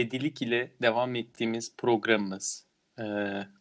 ebedilik ile devam ettiğimiz programımız. Ee,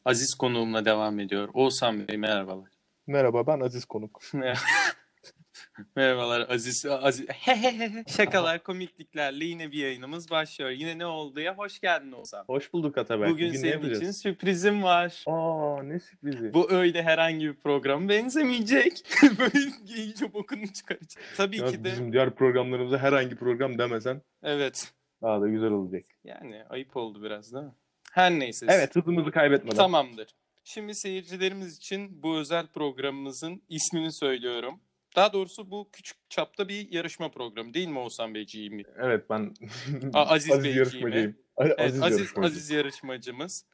Aziz konuğumla devam ediyor. Oğuzhan Bey merhabalar. Merhaba ben Aziz Konuk. Merhabalar Aziz. Aziz. Şakalar, komikliklerle yine bir yayınımız başlıyor. Yine ne oldu ya? Hoş geldin Oğuzhan. Hoş bulduk Atabek. Bugün ne senin için sürprizim var. Aa ne sürprizi. Bu öyle herhangi bir program benzemeyecek. Böyle iyice bokunu çıkaracak. Tabii Ya ki de. Bizim diğer programlarımıza herhangi program demesen Evet. Daha da güzel olacak. Yani ayıp oldu biraz değil mi? Her neyse. Evet hızımızı kaybetmeden. Tamamdır. Şimdi seyircilerimiz için bu özel programımızın ismini söylüyorum. Daha doğrusu bu küçük çapta bir yarışma programı değil mi Oğuzhan Beyciğim? Evet ben A- Aziz Beyciğim yarışmacıyım. A- Evet, Aziz, Aziz, yarışmacı. Aziz yarışmacımız.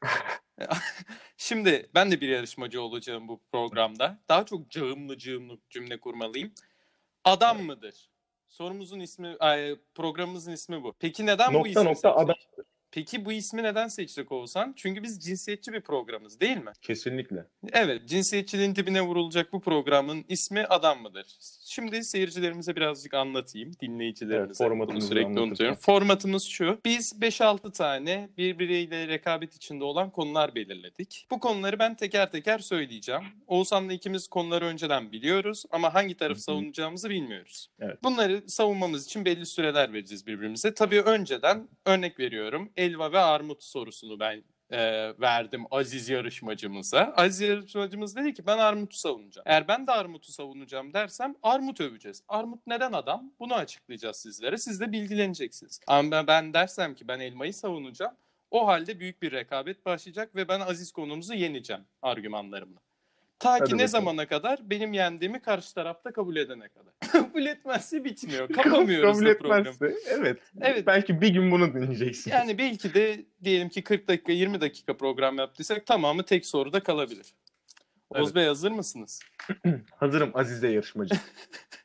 Şimdi ben de bir yarışmacı olacağım bu programda. Daha çok cağımlı cığımlı cümle kurmalıyım. Adam mıdır? Sorumuzun ismi, ay, programımızın ismi bu. Peki neden bu Nokta ismi nokta seçtik? adam. Peki bu ismi neden seçtik Oğuzhan? Çünkü biz cinsiyetçi bir programız değil mi? Kesinlikle. Evet, cinsiyetçiliğin dibine vurulacak bu programın ismi Adam mıdır? Şimdi seyircilerimize birazcık anlatayım, dinleyicilerimize. Evet, formatımızı sürekli anlatırken. unutuyorum. Formatımız şu, biz 5-6 tane birbiriyle rekabet içinde olan konular belirledik. Bu konuları ben teker teker söyleyeceğim. Oğuzhan'la ikimiz konuları önceden biliyoruz ama hangi tarafı savunacağımızı bilmiyoruz. Evet. Bunları savunmamız için belli süreler vereceğiz birbirimize. Tabii önceden örnek veriyorum. Elva ve armut sorusunu ben e, verdim Aziz yarışmacımıza. Aziz yarışmacımız dedi ki ben armutu savunacağım. Eğer ben de armutu savunacağım dersem armut öveceğiz. Armut neden adam? Bunu açıklayacağız sizlere. Siz de bilgileneceksiniz. Ama ben, dersem ki ben elmayı savunacağım. O halde büyük bir rekabet başlayacak ve ben Aziz konumuzu yeneceğim argümanlarımla. Ta Hadi ki ne bakalım. zamana kadar? Benim yendiğimi karşı tarafta kabul edene kadar. kabul etmezse bitmiyor. Kapamıyoruz Kabul programı. etmezse evet. Evet. Belki bir gün bunu dinleyeceksin. Yani belki de diyelim ki 40 dakika 20 dakika program yaptıysak tamamı tek soruda kalabilir. Evet. Bey hazır mısınız? Hazırım Aziz'e yarışmacı.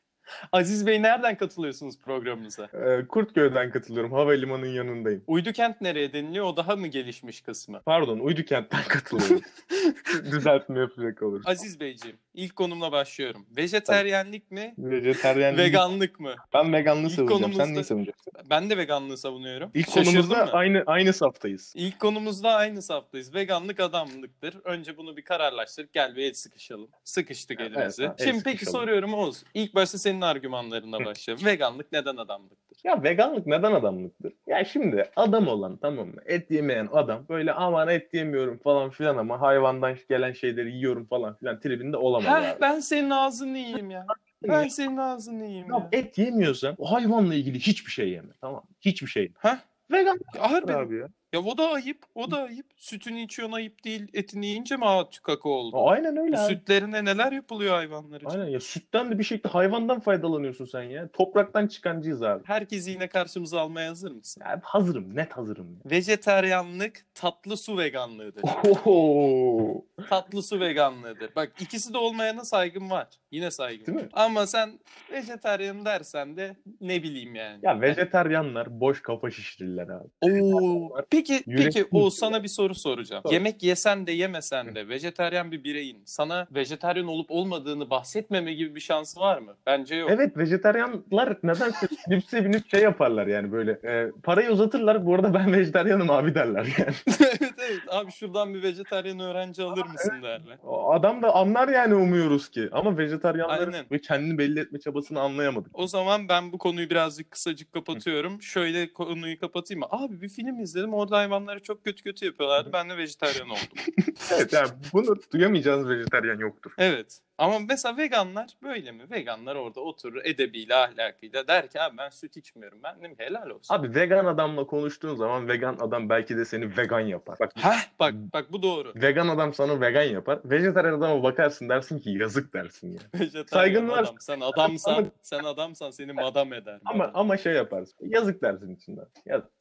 Aziz Bey nereden katılıyorsunuz programımıza? Ee, Kurtköy'den katılıyorum. Havalimanının yanındayım. Uydukent nereye deniliyor? O daha mı gelişmiş kısmı? Pardon Uydukent'ten katılıyorum. Düzeltme yapacak olur. Aziz Beyciğim ilk konumla başlıyorum. Vejeteryenlik mi? Vejeteryen Veganlık mı? Ben veganlığı İlk savunacağım. konumuzda- Sen neyi savunacaksın? Ben de veganlığı savunuyorum. İlk Şaşırdın konumuzda mı? aynı aynı saftayız. İlk konumuzda aynı saftayız. Veganlık adamlıktır. Önce bunu bir kararlaştırıp gel bir el sıkışalım. Sıkıştık elimizi. evet, el Şimdi peki sıkışalım. soruyorum Oğuz. İlk başta senin argümanlarına başlayalım. Veganlık neden adamlıktır? Ya veganlık neden adamlıktır? Ya şimdi adam olan tamam mı? Et yemeyen adam böyle aman et yemiyorum falan filan ama hayvandan gelen şeyleri yiyorum falan filan tribinde olamaz Heh, abi. ben senin ağzını yiyeyim ya. Ben senin ağzını yiyeyim Ya ya. et yemiyorsan o hayvanla ilgili hiçbir şey yeme tamam? Hiçbir şey. Heh. Vegan harbi. abi ya. Ya o da ayıp. O da ayıp. Sütünü içiyorsun ayıp değil. Etini yiyince mi aa tükaka oldu? Aynen öyle abi. Sütlerine neler yapılıyor hayvanlar için? Aynen ya sütten de bir şekilde hayvandan faydalanıyorsun sen ya. Topraktan çıkancıyız abi. Herkesi yine karşımıza almaya hazır mısın? Ya hazırım net hazırım. Ya. Vejeteryanlık tatlı su veganlığıdır. Oho. tatlı su veganlığıdır. Bak ikisi de olmayana saygım var. Yine saygım Değil mi? Ama sen vejetaryen dersen de ne bileyim yani. Ya vejeteryanlar boş kafa şişirirler abi. Oo. Peki Yürek peki Oğuz sana bir soru soracağım. Sor. Yemek yesen de yemesen de vejetaryen bir bireyin sana vejetaryen olup olmadığını bahsetmeme gibi bir şansı var mı? Bence yok. Evet vejeteryanlar nedense binip sevinip şey yaparlar yani böyle e, parayı uzatırlar bu arada ben vejeteryanım abi derler yani. evet. Abi şuradan bir vejetaryen öğrenci alır mısın derler. Adam da anlar yani umuyoruz ki ama vejeteryanların Aynen. ve kendini belli etme çabasını anlayamadık. O zaman ben bu konuyu birazcık kısacık kapatıyorum. Şöyle konuyu kapatayım mı? Abi bir film izledim. Orada hayvanları çok kötü kötü yapıyorlardı. Ben de vejetaryen oldum. Evet yani bunu duyamayacağınız vejeteryan yoktur. Evet. Ama mesela veganlar böyle mi? Veganlar orada oturur edebiyle ahlakıyla der ki abi ben süt içmiyorum. Ben dedim ki helal olsun. Abi vegan adamla konuştuğun zaman vegan adam belki de seni vegan yapar. Bak Heh bak bak bu doğru. vegan adam sana vegan yapar. Vejeteryan adama bakarsın dersin ki yazık dersin ya. Vejetaryen Saygın var. adam. Sen adamsan, sen adamsan seni madam eder. Ama madam. ama şey yaparsın. Yazık dersin içinden. Yazık.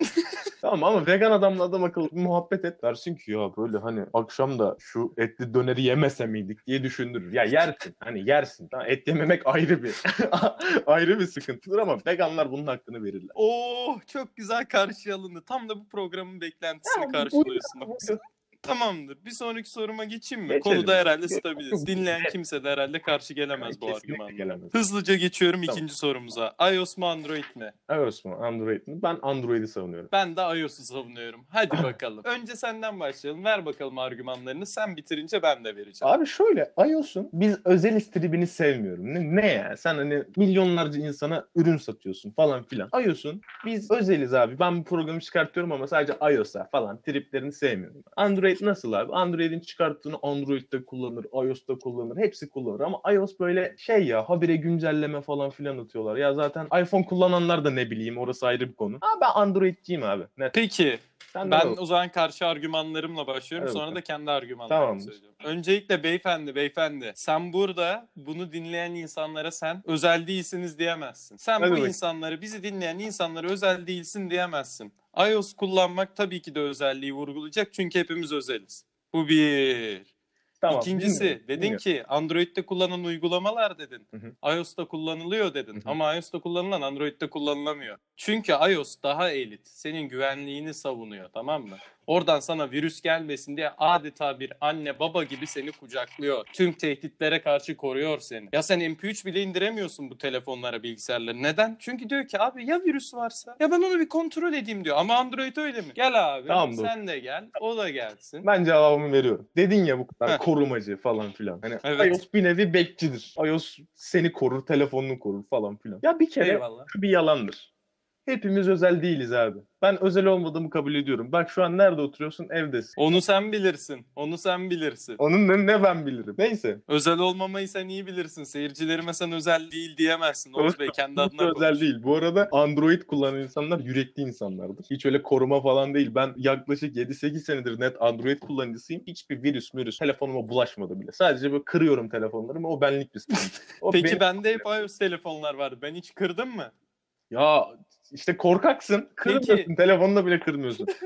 tamam ama vegan adamla adam akıllı muhabbet et. Dersin ki ya böyle hani akşam da şu etli döneri yemese miydik diye düşündürür. Ya yersin. Hani yersin. Tamam, et yememek ayrı bir ayrı bir sıkıntıdır ama veganlar bunun hakkını verirler. Oh çok güzel karşı alındı. Tam da bu programın beklentisini Ya, bu- karşılıyorsun. bu- Tamamdır. Bir sonraki soruma geçeyim mi? Geçelim. Konuda herhalde stabiliz. Dinleyen kimse de herhalde karşı gelemez bu Kesinlikle gelemez. Hızlıca geçiyorum Tamam. ikinci sorumuza. iOS mu Android mi? iOS mu Android mi? Ben Android'i savunuyorum. Ben de iOS'u savunuyorum. Hadi bakalım. Önce senden başlayalım. Ver bakalım argümanlarını. Sen bitirince ben de vereceğim. Abi şöyle iOS'un biz özel tribini sevmiyorum. Ne, ne ya? Sen hani milyonlarca insana ürün satıyorsun falan filan. iOS'un biz özeliz abi. Ben bu programı çıkartıyorum ama sadece iOS'a falan triplerini sevmiyorum. Android nasıl abi? Android'in çıkarttığını Android'de kullanır, iOS'ta kullanır. Hepsi kullanır ama iOS böyle şey ya habire güncelleme falan filan atıyorlar. Ya zaten iPhone kullananlar da ne bileyim orası ayrı bir konu. Ama ben Android'ciyim abi. Net. Peki Sen ben o zaman karşı argümanlarımla başlıyorum. Hadi Sonra da kendi argümanlarımı Tamamdır. söyleyeceğim. Öncelikle beyefendi beyefendi sen burada bunu dinleyen insanlara sen özel değilsiniz diyemezsin. Sen Hadi bu bakayım. insanları bizi dinleyen insanlara özel değilsin diyemezsin. iOS kullanmak tabii ki de özelliği vurgulayacak çünkü hepimiz özeliz. Bu bir. Tamam, İkincisi dedin dinliyorum. ki Android'de kullanılan uygulamalar dedin. Hı iOS'ta kullanılıyor dedin. Hı hı. Ama iOS'ta kullanılan Android'de kullanılamıyor. Çünkü iOS daha elit. Senin güvenliğini savunuyor tamam mı? Oradan sana virüs gelmesin diye adeta bir anne baba gibi seni kucaklıyor. Tüm tehditlere karşı koruyor seni. Ya sen MP3 bile indiremiyorsun bu telefonlara, bilgisayarlara. Neden? Çünkü diyor ki abi ya virüs varsa? Ya ben onu bir kontrol edeyim diyor. Ama Android öyle mi? Gel abi. Tamam, dur. sen de gel. O da gelsin. Ben cevabımı veriyorum. Dedin ya bu kadar korumacı falan filan. Hani Evet. iOS bir nevi bekçidir. iOS seni korur, telefonunu korur falan filan. Ya bir kere Eyvallah. bir yalandır. Hepimiz özel değiliz abi. Ben özel olmadığımı kabul ediyorum. Bak şu an nerede oturuyorsun? Evdesin. Onu sen bilirsin. Onu sen bilirsin. Onun ne, ne ben bilirim. Neyse. Özel olmamayı sen iyi bilirsin. Seyircilerime sen özel değil diyemezsin. Oğuz Bey kendi adına Hiç özel konuş. değil. Bu arada Android kullanan insanlar yürekli insanlardır. Hiç öyle koruma falan değil. Ben yaklaşık 7-8 senedir net Android kullanıcısıyım. Hiçbir virüs virüs telefonuma bulaşmadı bile. Sadece böyle kırıyorum telefonlarımı. O benlik bir sıkıntı. O Peki benim- bende hep iOS telefonlar vardı. Ben hiç kırdım mı? Ya işte korkaksın. Kırmıyorsun. Telefonla bile kırmıyorsun.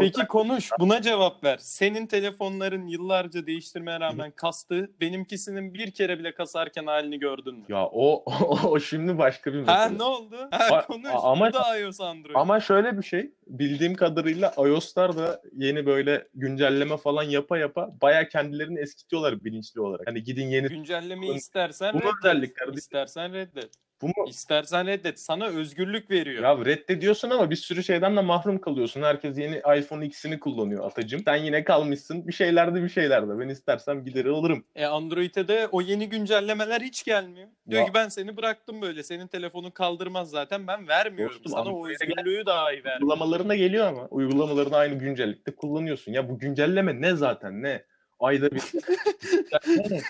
Peki konuş. Buna cevap ver. Senin telefonların yıllarca değiştirmeye rağmen kastı. Benimkisinin bir kere bile kasarken halini gördün mü? Ya o, o, o şimdi başka bir mesele. Ha ne oldu? Ha A- konuş. ama- Bu da iOS Android. Ama şöyle bir şey, bildiğim kadarıyla iOS'lar da yeni böyle güncelleme falan yapa yapa baya kendilerini eskitiyorlar bilinçli olarak. Hani gidin yeni Güncellemeyi istersen Bu reddet. özellik kardeşim. İstersen reddet. Bu mu? İstersen reddet. Sana özgürlük veriyor. Ya reddediyorsun ama bir sürü şeyden de mahrum kalıyorsun. Herkes yeni iPhone X'ini kullanıyor atacım. Sen yine kalmışsın bir şeylerde bir şeylerde. Ben istersem gider alırım. E Android'e de o yeni güncellemeler hiç gelmiyor. Diyor Ya- ki ben seni bıraktım böyle. Senin telefonu kaldırmaz zaten. Ben vermiyorum. Dostum, Sana o özgürlüğü daha iyi ver. Uygulamalarına geliyor ama. Uygulamalarını aynı güncellikte kullanıyorsun. Ya bu güncelleme ne zaten ne? Ayda bir.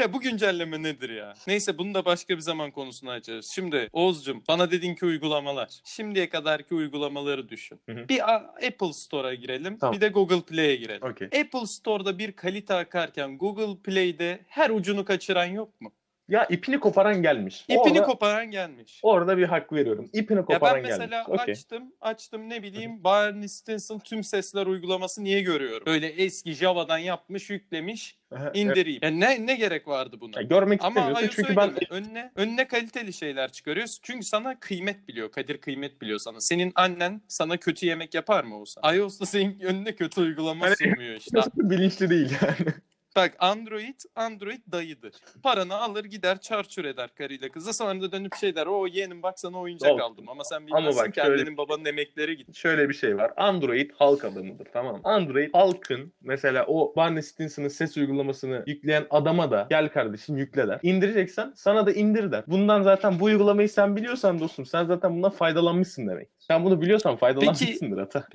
Ya bu güncelleme nedir ya? Neyse bunu da başka bir zaman konusunu açarız. Şimdi Oğuzcum bana dedin ki uygulamalar. Şimdiye kadarki uygulamaları düşün. Hı hı. Bir A- Apple Store'a girelim. Tamam. Bir de Google Play'e girelim. Okey. Apple Store'da bir kalite akarken Google Play'de her ucunu kaçıran yok mu? Ya ipini koparan gelmiş. İpini orada, koparan gelmiş. orada bir hak veriyorum. İpini Ya koparan ben mesela gelmiş. Açtım, açtım ne bileyim Barney Stinson tüm sesler uygulaması niye görüyorum? Böyle eski Java'dan yapmış, yüklemiş, indireyim. Ya ne ne gerek vardı buna? Ya görmek Ama istemiyorsun çünkü ben önüne önüne kaliteli şeyler çıkarıyorsun. Çünkü sana kıymet biliyor. Kadir kıymet biliyor sana. Senin annen sana kötü yemek yapar mı olsa? iOS'ta senin önüne kötü uygulama Hani- sunuyor işte. bilinçli değil yani. Bak Android, Android dayıdır. Paranı alır gider çarçur eder karıyla kızla sonra da dönüp şey der o yeğenim bak sana oyuncak Olsun. aldım ama sen Ama bilmezsin bak ki şöyle- annenin babanın emekleri gitti. Şöyle bir şey var. Android halk adamıdır tamam mı? Android halkın mesela o Barney Stinson'ın ses uygulamasını yükleyen adama da gel kardeşim yükle der. İndireceksen sana da indir der. Bundan zaten bu uygulamayı sen biliyorsan dostum sen zaten bundan faydalanmışsın demek. Sen bunu biliyorsan faydalanmışsındır hata.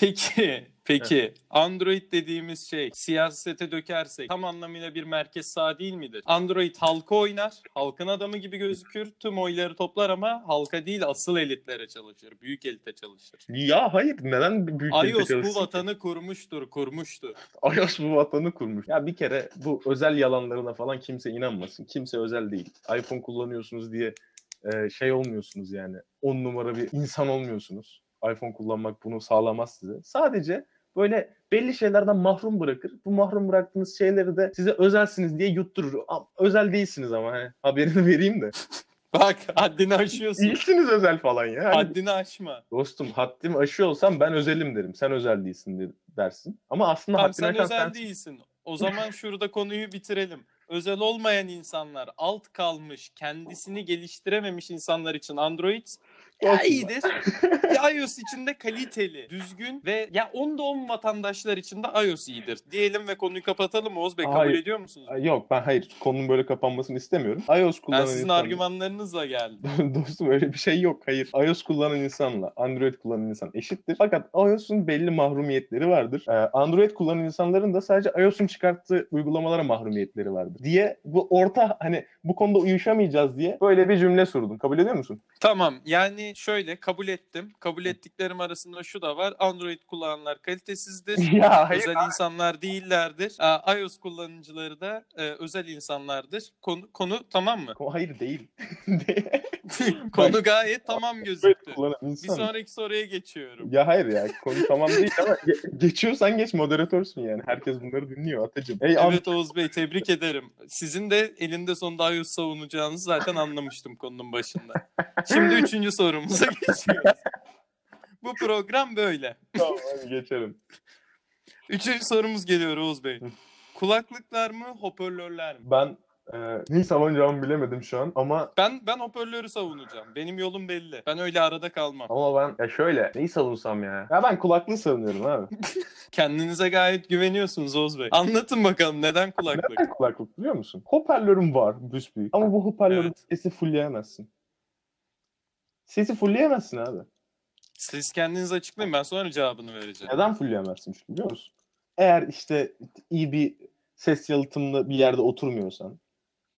Peki, peki Android dediğimiz şey siyasete dökersek tam anlamıyla bir merkez sağ değil midir? Android halka oynar, halkın adamı gibi gözükür, tüm oyları toplar ama halka değil asıl elitlere çalışır, büyük elite çalışır. Ya hayır neden büyük ülke iOS bu çalışsın ki? vatanı kurmuştur, kurmuştur. iOS bu vatanı kurmuş. Ya bir kere bu özel yalanlarına falan kimse inanmasın. Kimse özel değil. iPhone kullanıyorsunuz diye e, şey olmuyorsunuz yani. On numara bir insan olmuyorsunuz. iPhone kullanmak bunu sağlamaz size. Sadece böyle belli şeylerden mahrum bırakır. Bu mahrum bıraktığınız şeyleri de size özelsiniz diye yutturur. Özel değilsiniz ama hani haberini vereyim de. Bak haddini aşıyorsun. İyisiniz özel falan ya. Hani Haddini aşma. Dostum haddimi aşıyor olsam ben özelim derim. Sen özel değilsin de- dersin. Ama aslında Tamam haddini sen aşan özel sensin. değilsin. O zaman şurada konuyu bitirelim. Özel olmayan insanlar, alt kalmış, kendisini geliştirememiş insanlar için Android ya iyidir. ya iOS için de kaliteli, düzgün ve ya 10'da 10 vatandaşlar için de iOS iyidir. Diyelim ve konuyu kapatalım Oğuz Bey. Kabul Hayır. ediyor musunuz? Yok ben hayır konunun böyle kapanmasını istemiyorum. iOS Ben kullanan sizin insanlar- argümanlarınızla geldim. Dostum öyle bir şey yok. Hayır. iOS kullanan insanla Android kullanan insan eşittir. Fakat iOS'un belli mahrumiyetleri vardır. Ee, Android kullanan insanların da sadece iOS'un çıkarttığı uygulamalara mahrumiyetleri vardır. Diye bu orta hani bu konuda uyuşamayacağız diye böyle bir cümle sordum. Kabul ediyor musun? Tamam yani şöyle kabul ettim. Kabul ettiklerim arasında şu da var. Android kullananlar kalitesizdir. ya hayır. özel insanlar değillerdir. Aa, iOS kullanıcıları da e, özel insanlardır. Konu, konu tamam mı? Hayır değil. konu gayet tamam Android gözüktü. Bir sonraki soruya geçiyorum. Ya hayır ya konu tamam değil ama ge- geçiyorsan geç moderatörsün yani. Herkes bunları dinliyor Atacığım. Ey Evet Oğuz Bey tebrik ederim. Sizin de elinde sonunda iOS savunacağınızı zaten anlamıştım konunun başında. Şimdi üçüncü sorumuza geçiyoruz. Bu program böyle. Tamam hadi geçelim. Üçüncü sorumuz geliyor Oğuz Bey. Kulaklıklar mı, hoparlörler mi? Ben e, neyi savunacağımı bilemedim şu an ama Ben ben hoparlörü savunacağım. Benim yolum belli. Ben öyle arada kalmam. ama ben ya şöyle neyi savunsam ya? Ya ben kulaklığı savunuyorum abi. Kendinize gayet güveniyorsunuz Oğuz Bey. Anlatın bakalım neden kulaklık? Neden kulaklık biliyor musun? Hoparlörüm var büsbüyük. Ama bu hoparlörün Evet. sesi fullleyemezsin. Sesi fullleyemezsin abi. Siz kendiniz açıklayın ben sonra cevabını vereceğim. Neden fullleyemezsin biliyor musun? Eğer işte iyi bir ses yalıtımlı bir yerde oturmuyorsan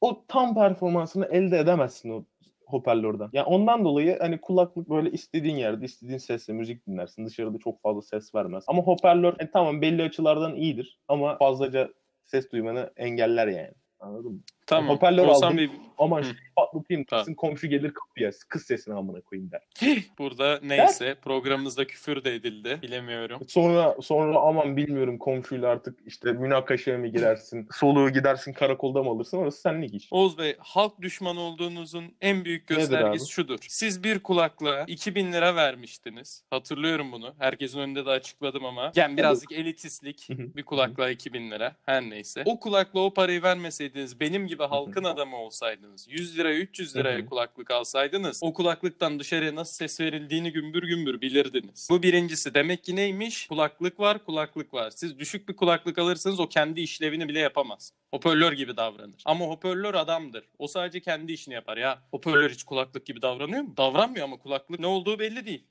o tam performansını elde edemezsin o hoparlörden. Yani ondan dolayı hani kulaklık böyle istediğin yerde istediğin sesle müzik dinlersin. Dışarıda çok fazla ses vermez. Ama hoparlör e, tamam belli açılardan iyidir ama fazlaca ses duymanı engeller yani. Anladın mı? Tamam. hoparlör Oğuzhan aldım. Bey Aman Hı. patlatayım Tamam. kızın komşu gelir kapıya kız sesini amına koyayım der. burada neyse programımızda küfür de edildi. Bilemiyorum. Sonra sonra aman bilmiyorum komşuyla artık işte münakaşaya mı girersin, soluğu gidersin karakolda mı alırsın orası senlik iş. Oğuz Bey halk düşmanı olduğunuzun en büyük göstergesi şudur. Siz bir kulaklığa 2000 lira vermiştiniz. Hatırlıyorum bunu. Herkesin önünde de açıkladım ama. Yani birazcık hı. bir kulaklığa 2000 lira. Her neyse. O kulaklığa o parayı vermeseydiniz benim gibi halkın adamı olsaydınız 100 liraya 300 liraya kulaklık alsaydınız o kulaklıktan dışarıya nasıl ses verildiğini gümbür gümbür bilirdiniz. Bu birincisi. Demek ki neymiş? Kulaklık var kulaklık var. Siz düşük bir kulaklık alırsanız o kendi işlevini bile yapamaz. Hoparlör gibi davranır. Ama hoparlör adamdır. O sadece kendi işini yapar ya. Hoparlör hiç kulaklık gibi davranıyor mu? Davranmıyor ama kulaklık ne olduğu belli değil.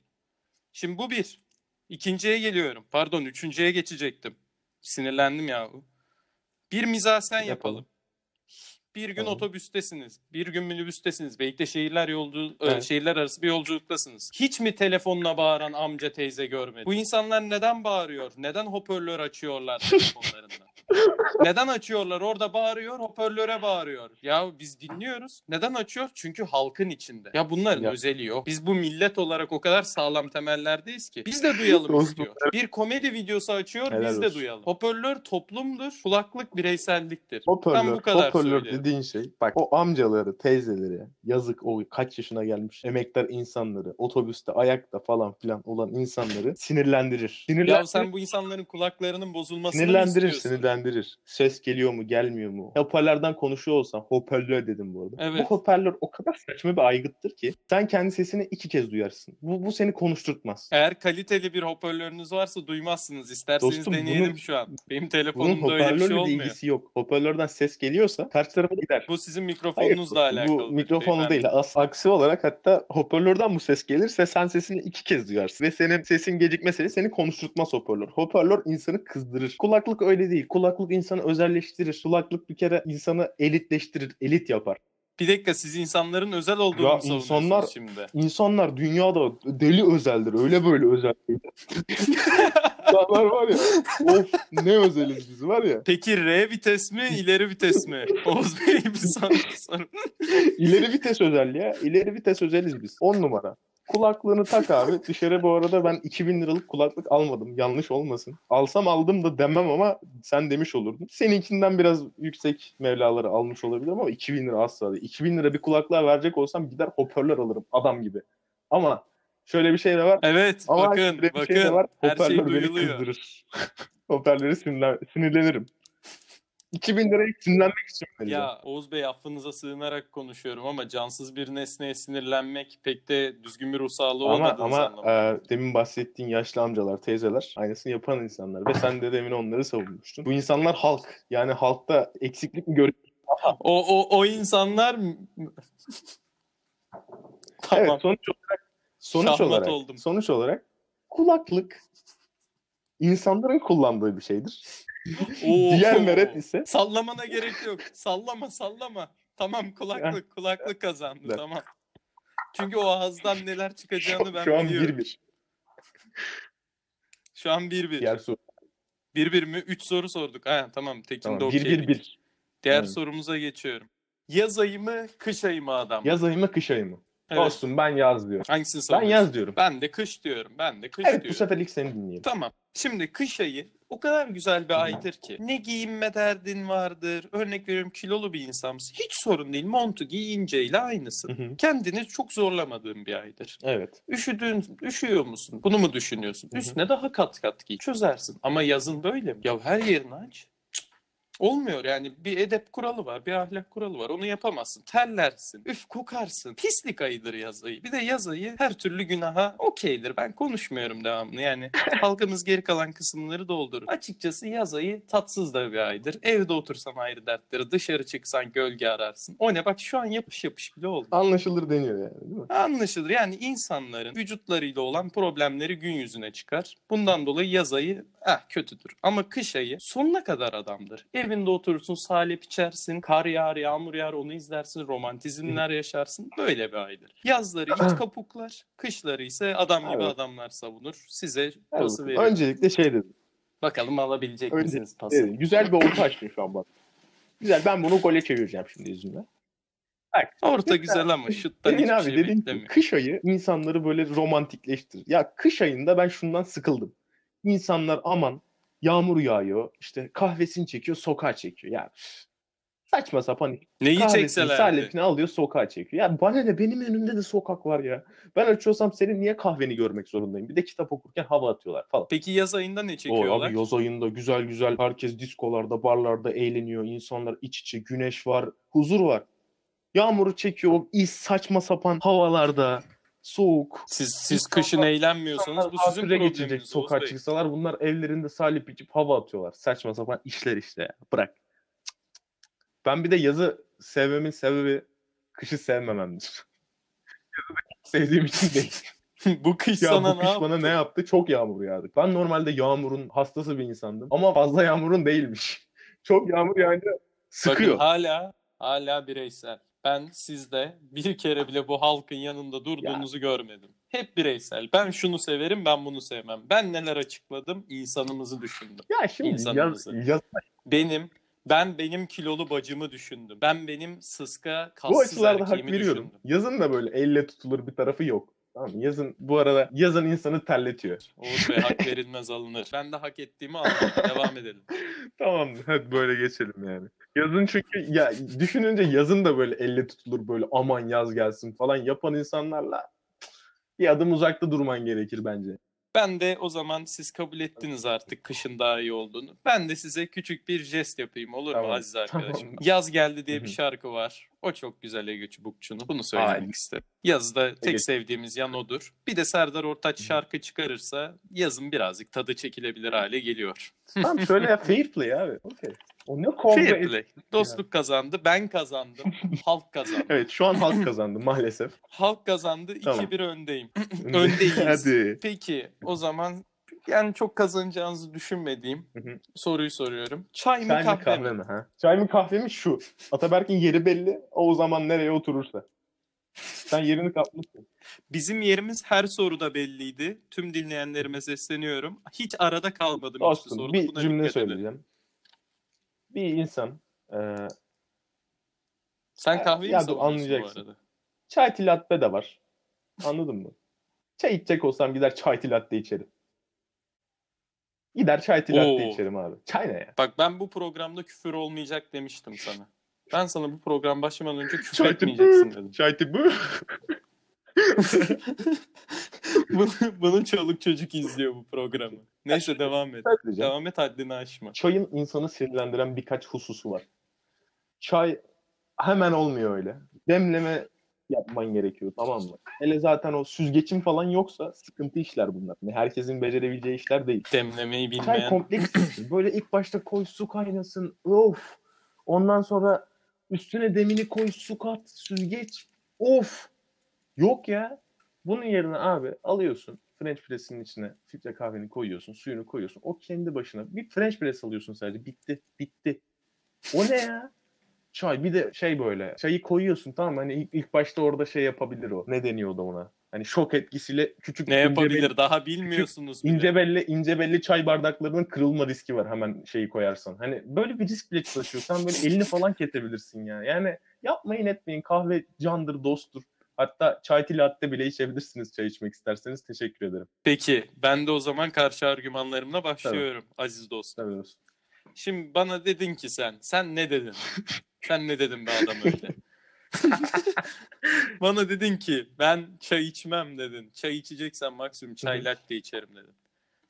Şimdi bu bir. İkinciye geliyorum. Pardon üçüncüye geçecektim. Sinirlendim ya. Bir mizasen yapalım. Yapalım. Bir gün Tamam. otobüstesiniz. Bir gün minibüstesiniz. Belki de şehirler yolcu e, Evet. şehirler arası bir yolculuktasınız. Hiç mi telefonla bağıran amca teyze görmedin? Bu insanlar neden bağırıyor? Neden hoparlör açıyorlar telefonlarında? neden açıyorlar? Orada bağırıyor, hoparlöre bağırıyor. Ya biz dinliyoruz. Neden açıyor? Çünkü halkın içinde. Ya bunların Ya. özeli yok. Biz bu millet olarak o kadar sağlam temellerdeyiz ki. Biz de duyalım istiyor. Bir komedi videosu açıyor, Helal biz de olsun. duyalım. Hoparlör toplumdur, kulaklık bireyselliktir. Hoparlör, Ben bu kadar hoparlör söylerim. dediğin şey bak o amcaları, teyzeleri, yazık o kaç yaşına gelmiş emektar insanları, otobüste, ayakta falan filan olan insanları sinirlendirir. Sinirlendirir. Ya sen bu insanların kulaklarının bozulmasını mı Sinirlendirir, sinirlendirir. Ses geliyor mu, gelmiyor mu? Hoparlörden konuşuyor olsan, hoparlör dedim bu arada. Evet. Bu hoparlör o kadar saçma bir aygıttır ki sen kendi sesini iki kez duyarsın. Bu, bu seni konuşturtmaz. Eğer kaliteli bir hoparlörünüz varsa duymazsınız. İsterseniz Dostum, deneyelim bunun- şu an. Benim telefonumda öyle bir şey olmuyor. ilgisi yok. Hoparlörden ses geliyorsa karşı tarafa gider. Bu sizin Hayır, mikrofonunuzla alakalı. bu mikrofonu değil. As aksi olarak hatta hoparlörden bu ses gelirse sen sesini iki kez duyarsın. Ve senin sesin gecikme sesi seni konuşturtmaz hoparlör. Hoparlör insanı kızdırır. Kulaklık öyle değil. Kulaklık insanı özelleştirir. Kulaklık bir kere insanı elitleştirir. Elit yapar. Bir dakika siz insanların özel olduğunu Ya insanlar- şimdi? İnsanlar dünyada deli özeldir. Öyle böyle özel değil. İnsanlar var ya. Of ne özeliz biz var ya. Peki R vites mi, ileri vites mi? Oğuz Bey bir soru. soru. İleri vites özel ya. İleri vites özeliz biz. 10 numara. Kulaklığını tak abi. Dışarı bu arada ben 2000 liralık kulaklık almadım. Yanlış olmasın. Alsam aldım da demem ama sen demiş olurdun. Seninkinden biraz yüksek mevlaları almış olabilirim ama 2000 lira asla değil. 2000 lira bir kulaklığa verecek olsam gider hoparlör alırım adam gibi. Ama şöyle bir şey de var. Evet Ama bakın bir bakın şey var. her şey duyuluyor. Hoparlörü sinirlen sinirlenirim. 2000 liraya sinirlenmek için vereceğim. Ya Oğuz Bey affınıza sığınarak konuşuyorum ama cansız bir nesneye sinirlenmek pek de düzgün bir ruh sağlığı Ama olmadığınızı ama e, demin bahsettiğin yaşlı amcalar, teyzeler aynısını yapan insanlar ve sen de demin onları savunmuştun. Bu insanlar halk. Yani halkta eksiklik mi görüyor? O, o, o insanlar tamam. Evet, sonuç olarak sonuç Şahmat olarak oldum. sonuç olarak kulaklık insanların kullandığı bir şeydir. Oo. Diğer meret ise Sallamana gerek yok. Sallama sallama. Tamam kulaklık kulaklık kazandı Evet. tamam. Çünkü o ağızdan neler çıkacağını ben şu an biliyorum. 1-1. Şu an 1-1. Diğer soru. 1-1 mi? 3 soru sorduk. Ha, tamam tekinde Tamam, okey. 1-1-1. Diğer Evet. sorumuza geçiyorum. Yaz ayı mı kış ayı mı adam? Yaz ayı mı kış ayı mı? Evet. Olsun ben yaz diyorum. Hangisini Ben savunuyorsun? yaz diyorum. Ben de kış diyorum. Ben de kış Evet bu diyorum. sefer ilk seni dinleyelim. Tamam. Şimdi kış ayı o kadar güzel bir aydır ki. Ne giyinme derdin vardır. Örnek veriyorum kilolu bir insansın. Hiç sorun değil. Montu giy inceyle aynısın. Hı hı. Kendini çok zorlamadığın bir aydır. Evet. Üşüdüğün, üşüyor musun? Bunu mu düşünüyorsun? Hı hı. Üstüne daha kat kat giy. Çözersin. Ama yazın böyle mi? Ya her yerini aç. Olmuyor yani bir edep kuralı var, bir ahlak kuralı var. Onu yapamazsın. Terlersin, üf kokarsın. Pislik ayıdır yaz ayı. Bir de yaz ayı her türlü günaha okeydir. Ben konuşmuyorum devamlı. Yani halkımız geri kalan kısımları doldurur. Açıkçası yaz ayı tatsız da bir aydır. Evde otursan ayrı dertleri, dışarı çıksan gölge ararsın. O ne bak şu an yapış yapış bile oldu. Anlaşılır deniyor yani değil mi? Anlaşılır. Yani insanların vücutlarıyla olan problemleri gün yüzüne çıkar. Bundan dolayı yaz ayı eh, kötüdür. Ama kış ayı sonuna kadar adamdır. Evinde oturursun, salep içersin, kar yağar, yağmur yağar onu izlersin, romantizmler yaşarsın. Böyle bir aydır. Yazları iç kapuklar, kışları ise adam gibi Evet. adamlar savunur. Size Evet, pası veriyorum. Öncelikle şey dedim. Bakalım alabilecek Önce- misiniz pası? Evet, güzel bir orta açtın şu an bak. Güzel ben bunu gole çevireceğim şimdi yüzümle. Orta güzel ama şuttan Demin hiçbir abi şey dedin ki beklemiyor. kış ayı insanları böyle romantikleştirir. Ya kış ayında ben şundan sıkıldım. İnsanlar aman yağmur yağıyor işte kahvesini çekiyor sokağa çekiyor. Ya üf, saçma sapan Neyi kahvesini çekselerdi? salepini alıyor sokağa çekiyor. Ya bana ne benim önümde de sokak var ya. Ben açıyorsam senin niye kahveni görmek zorundayım? Bir de kitap okurken hava atıyorlar falan. Peki yaz ayında ne O çekiyorlar? abi yaz ayında güzel güzel herkes diskolarda, barlarda eğleniyor. İnsanlar iç içe, güneş var, huzur var. Yağmuru çekiyor o is saçma sapan havalarda. Soğuk. Siz siz İnsanlar- kışın eğlenmiyorsanız bu sizin probleminiz. Sokağa çıksalar bunlar evlerinde salip içip hava atıyorlar. Saçma sapan işler işte ya. Bırak. Ben bir de yazı sevmemin sebebi kışı sevmememdir. Sevdiğim için değil. bu kış Ya sana bu ne kış yaptı? bana ne yaptı? Çok yağmur yağdı. Ben normalde yağmurun hastası bir insandım. Ama fazla yağmurun değilmiş. Çok yağmur yağınca sıkıyor. Bakın hala hala bireysel. Ben sizde bir kere bile bu halkın yanında durduğunuzu görmedim. Hep bireysel. Ben şunu severim, ben bunu sevmem. Ben neler açıkladım? İnsanımızı düşündüm. ya şimdi yaz, İnsanımızı. yaz, Benim ben benim kilolu bacımı düşündüm. Ben benim sıska bu kassız açılarda hak veriyorum. düşündüm. Yazın da böyle elle tutulur bir tarafı yok. Tamam? Yazın bu arada yazın insanı terletiyor. Oğuz Bey hak verilmez alınır. Ben de hak ettiğimi aldım. Devam edelim. Tamam hadi böyle geçelim yani. Yazın çünkü ya düşününce yazın da böyle elle tutulur böyle aman yaz gelsin falan yapan insanlarla bir adım uzakta durman gerekir bence. Ben de o zaman siz kabul ettiniz artık kışın daha iyi olduğunu. Ben de size küçük bir jest yapayım olur Tamam, mu aziz arkadaşım? tamam. Yaz geldi diye bir şarkı var. O çok güzel Ege Çubukçu'nun. Bunu söylemek Aynen. istedim. Yazda tek Ege- sevdiğimiz yan odur. Bir de Serdar Ortaç şarkı çıkarırsa yazın birazcık tadı çekilebilir hale geliyor. Tamam şöyle ya fair play abi. Okey. O ne kavga Fair play. Dostluk kazandı, ben kazandım, halk kazandı. Evet şu an halk kazandı maalesef. Halk kazandı, Tamam. 2-1 öndeyim. Öndeyiz. Hadi. Peki o zaman yani çok kazanacağınızı düşünmediğim Hı hı. soruyu soruyorum. Çay mı Çay kahve, kahve mi? mi? Ha? Çay mı kahve mi şu. Ataberk'in yeri belli. O, zaman nereye oturursa. Sen yerini kapmışsın. Bizim yerimiz her soruda belliydi. Tüm dinleyenlerime sesleniyorum. Hiç arada kalmadım hiçbir soruda. bir Buna cümle söyleyeceğim. Bir insan e, Sen Ya- kahveyi ya mi bu anlayacaksın. arada? çay latte de var. Anladın mı? Çay içecek olsam gider çay tea latte içerim. Gider çay tea latte Oo. içerim abi. Çay ne ya? Bak ben bu programda küfür olmayacak demiştim sana. Ben sana bu program başlamadan önce küfür Çay etmeyeceksin dedim. Çay tea bu. Bunu, bunun çoluk çocuk izliyor bu programı. Neyse devam et. Diyeceğim. Devam et haddini aşma. Çayın insanı sinirlendiren birkaç hususu var. Çay hemen olmuyor öyle. Demleme yapman gerekiyor tamam mı? Hele zaten o süzgecin falan yoksa sıkıntı işler bunlar. Yani herkesin becerebileceği işler değil. Demlemeyi bilmeyen. kompleks. bir şey. Böyle ilk başta koy su kaynasın. Of. Ondan sonra üstüne demini koy su kat süzgeç. Of. Yok ya. Bunun yerine abi alıyorsun French press'in içine filtre kahveni koyuyorsun, suyunu koyuyorsun. O kendi başına bir French press alıyorsun sadece. Bitti, bitti. O ne ya? Çay bir de şey böyle. Çayı koyuyorsun tamam? Hani ilk, ilk başta orada şey yapabilir o. Ne deniyordu ona? Hani şok etkisiyle küçük Ne yapabilir? Daha bilmiyorsunuz bile. İnce belli ince belli çay bardaklarının kırılma riski var hemen şeyi koyarsan. Hani böyle bir risk bile taşıyorsan böyle elini falan kesebilirsin ya. Yani yapmayın etmeyin kahve candır dosttur. Hatta çay latte bile içebilirsiniz çay içmek isterseniz. Teşekkür ederim. Peki ben de o zaman karşı argümanlarımla başlıyorum aziz dostum. Tabii dostum. Şimdi bana dedin ki sen, sen ne dedin? sen ne dedin be adam öyle? bana dedin ki ben çay içmem dedin. Çay içeceksen maksimum çay latte içerim dedin.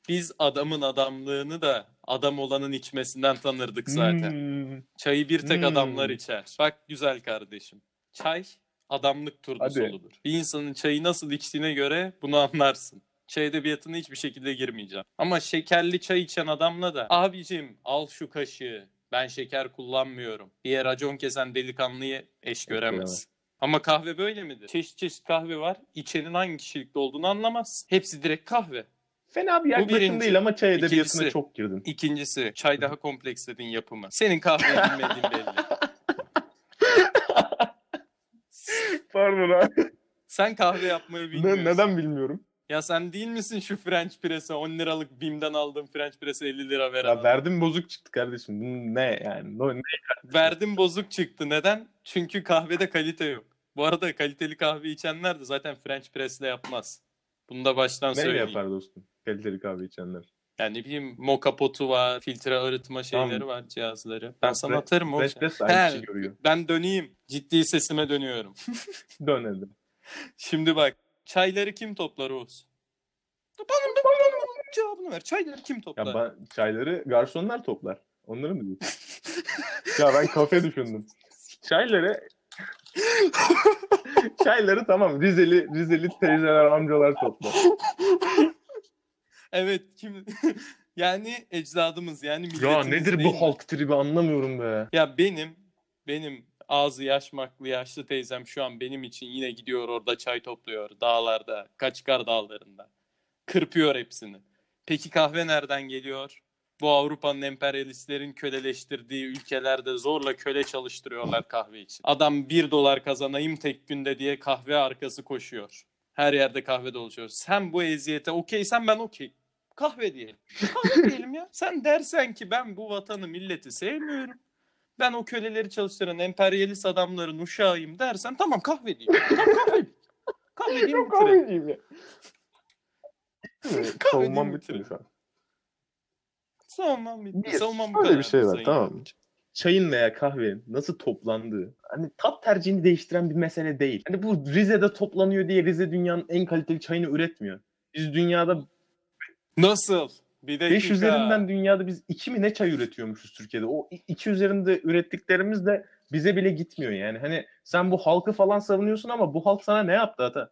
Biz adamın adamlığını da adam olanın içmesinden tanırdık zaten. Hmm. Çayı bir tek Hmm. adamlar içer. Bak güzel kardeşim. Çay adamlık turnusoludur. Bir insanın çayı nasıl içtiğine göre bunu anlarsın. Çay edebiyatına hiçbir şekilde girmeyeceğim. Ama şekerli çay içen adamla da abicim al şu kaşığı. Ben şeker kullanmıyorum. diye racon kesen delikanlıyı eş göremez. Ama kahve böyle midir? Çeşit çeşit kahve var. İçenin hangi kişilikte olduğunu anlamaz. Hepsi direkt kahve. Fena bir yaklaşım birinci. değil ama çay edebiyatına İkincisi. çok girdin. İkincisi çay daha kompleksledin yapımı. Senin kahveyi bilmediğin belli. Pardon abi. Sen kahve yapmayı bilmiyorsun. Ne, neden bilmiyorum. Ya sen değil misin şu French press'e 10 liralık BİM'den aldığım French press'e 50 lira veren? Ya adam? verdim bozuk çıktı kardeşim. Bu Ne yani? No- Ne? Verdim bozuk çıktı. Neden? Çünkü kahvede kalite yok. Bu arada kaliteli kahve içenler de zaten French press'le yapmaz. Bunu da baştan Neyle söyleyeyim. yapar dostum? Kaliteli kahve içenler. Yani ne bileyim moka potu var, filtre arıtma şeyleri Tamam. var, cihazları. Ben sana atarım o. French press de aynı He. kişi görüyor. Ben döneyim. Ciddi sesime dönüyorum. Dön hadi. Şimdi bak. Çayları kim toplar Oğuz? Bana, bana, bana, bana cevabını ver. Çayları kim toplar? Ya ben çayları garsonlar toplar. Onları mı diyorsun? ya ben kafe düşündüm. Çayları çayları tamam Rizeli Rizeli teyzeler amcalar toplar. Evet kim yani ecdadımız yani milletimiz Ya nedir değil bu mi? halk tribi anlamıyorum be. Ya benim benim ağzı yaşmaklı yaşlı teyzem şu an benim için yine gidiyor orada çay topluyor dağlarda, Kaçkar dağlarında. Kırpıyor hepsini. Peki kahve nereden geliyor? Bu Avrupa'nın emperyalistlerin köleleştirdiği ülkelerde zorla köle çalıştırıyorlar kahve için. Adam bir dolar kazanayım tek günde diye kahve arkası koşuyor. Her yerde kahve dolaşıyor. Sen bu eziyete okeysen ben okey. Kahve diyelim. Kahve diyelim ya. Sen dersen ki ben bu vatanı milleti sevmiyorum. Ben o köleleri çalıştıran emperyalist adamların uşağıyım dersen tamam kahve diyeyim. Tamam kahve. Kahve diyeyim bitirelim. kahveciyim ya. Kahve Savunmam bitti mi? şu an. Savunmam bitti. Savunmam bu kadar. bir şey var, tamam mı? Çayın veya kahvenin nasıl toplandığı hani tat tercihini değiştiren bir mesele değil. Hani bu Rize'de toplanıyor diye Rize dünyanın en kaliteli çayını üretmiyor. Biz dünyada Nasıl? Bir dakika. 5 üzerinden dünyada biz 2 mi ne çay üretiyormuşuz Türkiye'de. O 2 üzerinde ürettiklerimiz de bize bile gitmiyor yani. Hani sen bu halkı falan savunuyorsun ama bu halk sana ne yaptı ata?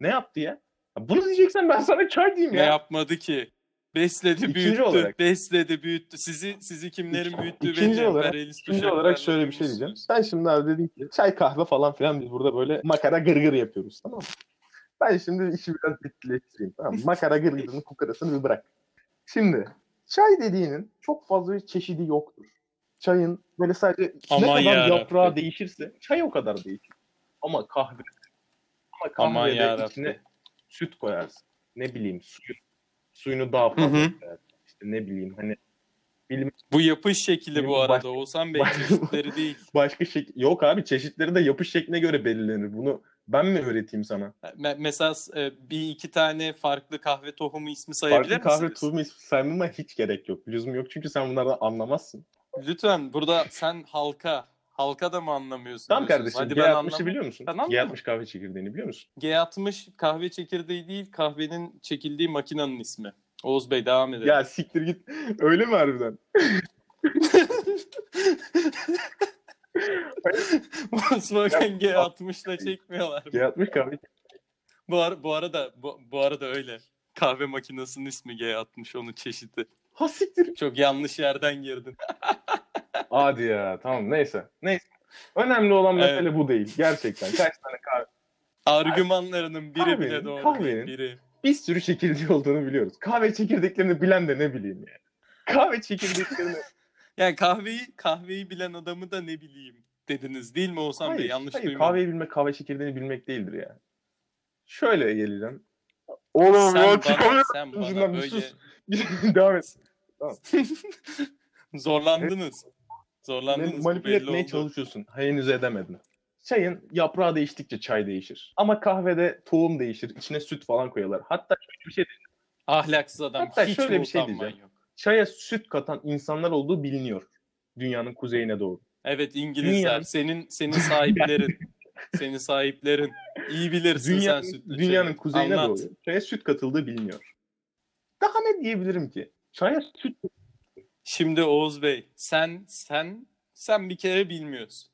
Ne yaptı ya? Bunu diyeceksen ben sana çay diyeyim Ne ya. yapmadı ki? Besledi, İkinci büyüttü. olarak- Besledi, büyüttü. Sizi sizi kimlerin büyüttüğü İkinci belli. olarak- İkinci olarak şöyle bir şey diyeceğim. Sen şimdi abi dedin ki çay kahve falan filan biz burada böyle makara gırgır yapıyoruz tamam mı? Ben şimdi işi biraz ciddileştireyim tamam mı? Makara gırgırını kukarasını bir bırak. Şimdi çay dediğinin çok fazla bir çeşidi yoktur. Çayın böyle sadece Aman ne kadar yaprağı değişirse çay o kadar değişir. Ama kahve ama Aman kahvede yarabbim. içine süt koyarsın. Ne bileyim suyu, suyunu daha fazla hı. koyarsın. İşte ne bileyim hani Bu yapış şekli Benim bu arada. baş- Oğuzhan Bey çeşitleri değil. başka şek yok abi çeşitleri de yapış şekline göre belirlenir. Bunu Ben mi öğreteyim sana? Me- mesela e, bir iki tane farklı kahve tohumu ismi sayabilir Farklı kahve misiniz? tuzumu ismi saymama hiç gerek yok. Lüzum yok çünkü sen bunlardan anlamazsın. Lütfen burada sen halka, halka da mı anlamıyorsun? Diyorsunuz? kardeşim Hadi ben G60'ı anlamam. biliyor musun? Ben anlamam. G60 kahve çekirdeğini biliyor musun? G60 kahve çekirdeği değil, kahvenin çekildiği makinenin ismi. Oğuz Bey devam edelim. Ya siktir git. Öyle mi harbiden? Volkswagen G60 ile çekmiyorlar. G60 kahve Bu, ar- bu arada bu, bu arada öyle. Kahve makinesinin ismi G60 onun çeşidi. Ha siktir. Çok yanlış yerden girdin. Hadi ya tamam neyse. Neyse. Önemli olan Evet. mesele bu değil. Gerçekten. Kaç tane kahve. Argümanlarının biri bile Kahvenin- doğru kahvenin-. Biri. Bir sürü çekirdeği olduğunu biliyoruz. Kahve çekirdeklerini bilen de ne bileyim yani. Kahve çekirdeklerini... Yani kahveyi kahveyi bilen adamı da ne bileyim dediniz değil mi Oğuzhan Bey? hayır, Yanlış hayır duymadım. kahveyi bilmek, kahve çekirdeğini bilmek değildir ya. Şöyle geleceğim. Oğlum sen, ya bana, çıkamıyorum. sen bana böyle sus. Devam et. zorlandınız. Beni Zorlandınız. bu manipüle etmeye oldu. çalışıyorsun. Henüz edemedin. Çayın yaprağı değiştikçe çay değişir. Ama kahvede tohum değişir. İçine süt falan koyarlar. Hatta şöyle bir şey Ahlaksız adam. Hatta Hiç şöyle bir şey diyeceğim. yok? Çaya süt katan insanlar olduğu biliniyor. Dünyanın kuzeyine doğru. Evet İngilizler. Dünyanın- Senin senin sahiplerin. senin sahiplerin. İyi bilirsin Dünyanın, sen sütlü dünyanın çayı. kuzeyine Anlat. doğru çaya süt katıldığı biliniyor. Daha ne diyebilirim ki? Çaya süt Şimdi Oğuz Bey sen sen sen bir kere bilmiyorsun.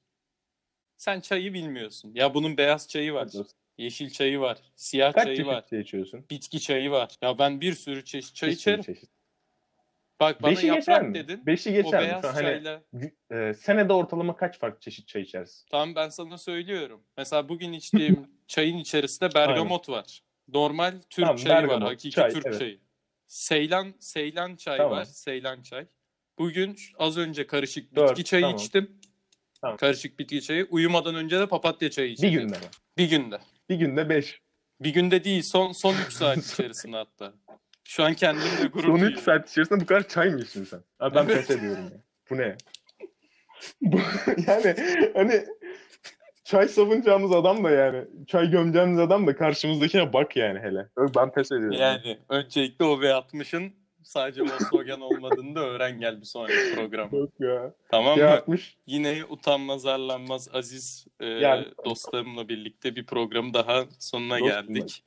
Sen çayı bilmiyorsun. Ya bunun beyaz çayı var. Yeşil çayı var. Siyah Kaç çayı çeşit var. çay içiyorsun? Bitki çayı var. Ya ben bir sürü çeşit çay Bir içerim. çeşit. Bak bana Beşi geçer yaprak mi? dedin. Beşi o geçer mi? beyaz Şu an hani çayla. e, senede ortalama kaç farklı çeşit çay içersin? Tamam ben sana söylüyorum. Mesela bugün içtiğim çayın içerisinde bergamot var. Normal Türk Tamam, çayı var. bergamot, Hakiki çay, Türk evet. çayı. Seylan Seylan çay Tamam. var. Seylan çay. Bugün şu- az önce karışık bitki Dört, çayı tamam. içtim. Tamam. Karışık bitki çayı. Uyumadan önce de papatya çayı Bir içtim. günde mi? Bir günde. Bir günde beş. Bir günde değil. Son son 3 saat içerisinde hatta. Şu an kendimle gurur Son 3 duyuyorum. saat içerisinde bu kadar çay mı içtin sen? Abi ben Evet. pes ediyorum ya. Bu ne? Bu, yani hani çay savunacağımız adam da yani çay gömeceğimiz adam da karşımızdakine bak yani hele. Ben pes ediyorum. Yani öncelikle o V60'ın sadece Volkswagen olmadığını da öğren gel bir sonraki program. Yok ya. Tamam mı? Ya atmış. Yine utanmaz arlanmaz aziz e, Yani- dostlarımla birlikte bir programın daha sonuna Dostum geldik.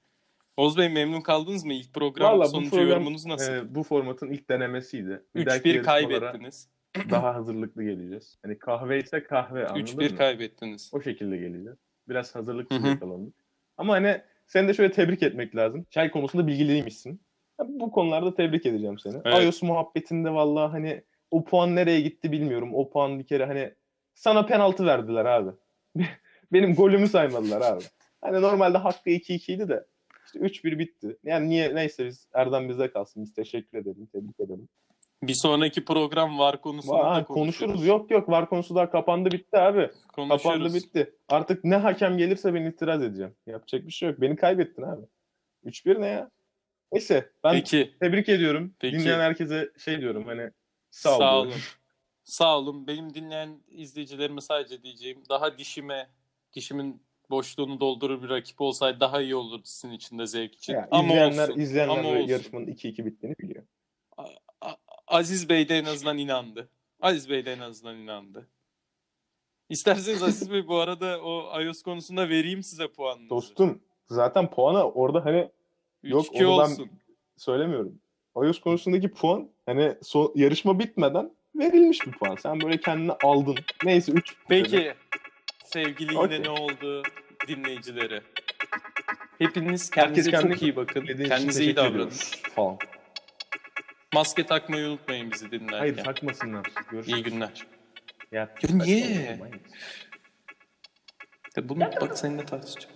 Oğuz Bey memnun kaldınız mı? İlk program Valla bu sonucu program yorumunuz nasıl? e, bu formatın ilk denemesiydi. Bir dahaki 3-1 yarışmalara kaybettiniz. Daha hazırlıklı geleceğiz. Hani kahve ise kahve anladın 3-1 mı? kaybettiniz. O şekilde geleceğiz. Biraz hazırlıksız yakalandık. Ama hani seni de şöyle tebrik etmek lazım. Çay konusunda bilgiliymişsin. Bu konularda tebrik edeceğim seni. Evet. iOS muhabbetinde vallahi hani o puan nereye gitti bilmiyorum. O puan bir kere hani sana penaltı verdiler abi. Benim golümü saymadılar abi. Hani normalde hakkı 2-2 idi de işte 3-1 bitti. Yani niye neyse biz Erdem bize kalsın. Biz teşekkür edelim, tebrik edelim. Bir sonraki program var konusunda Aa, da konuşuruz. Yok yok var konusu daha kapandı bitti abi. Konuşuruz. Kapandı bitti. Artık ne hakem gelirse ben itiraz edeceğim. Yapacak bir şey yok. Beni kaybettin abi. 3-1 ne ya? Neyse ben Peki. tebrik ediyorum. Peki. Dinleyen herkese şey diyorum hani sağ. Sağ olun. Sağ olun. Benim dinleyen izleyicilerime sadece diyeceğim daha dişime, dişimin boşluğunu doldurur bir rakip olsaydı daha iyi olurdu sizin için de zevk için. Ya, ama izleyenler, olsun. izleyenler ama olsun. yarışmanın 2-2 bittiğini biliyor. Aziz Bey de en azından inandı. Aziz Bey de en azından inandı. İsterseniz Aziz Bey bu arada o iOS konusunda vereyim size puanınızı. Dostum zaten puanı orada hani 3-2 yok, onu ben- olsun. söylemiyorum. iOS konusundaki puan hani so- yarışma bitmeden verilmiş bir puan. Sen böyle kendini aldın. Neyse 3. Peki sevgili yine Okey. ne oldu dinleyicileri? Hepiniz kendinize kendine çok iyi bakın. Kendinize iyi davranın. Falan. Maske takmayı unutmayın bizi dinlerken. Hayır takmasınlar. Görüşürüz. İyi günler. Ya, Ya niye? manyak. Bunu bak seninle tartışacağım.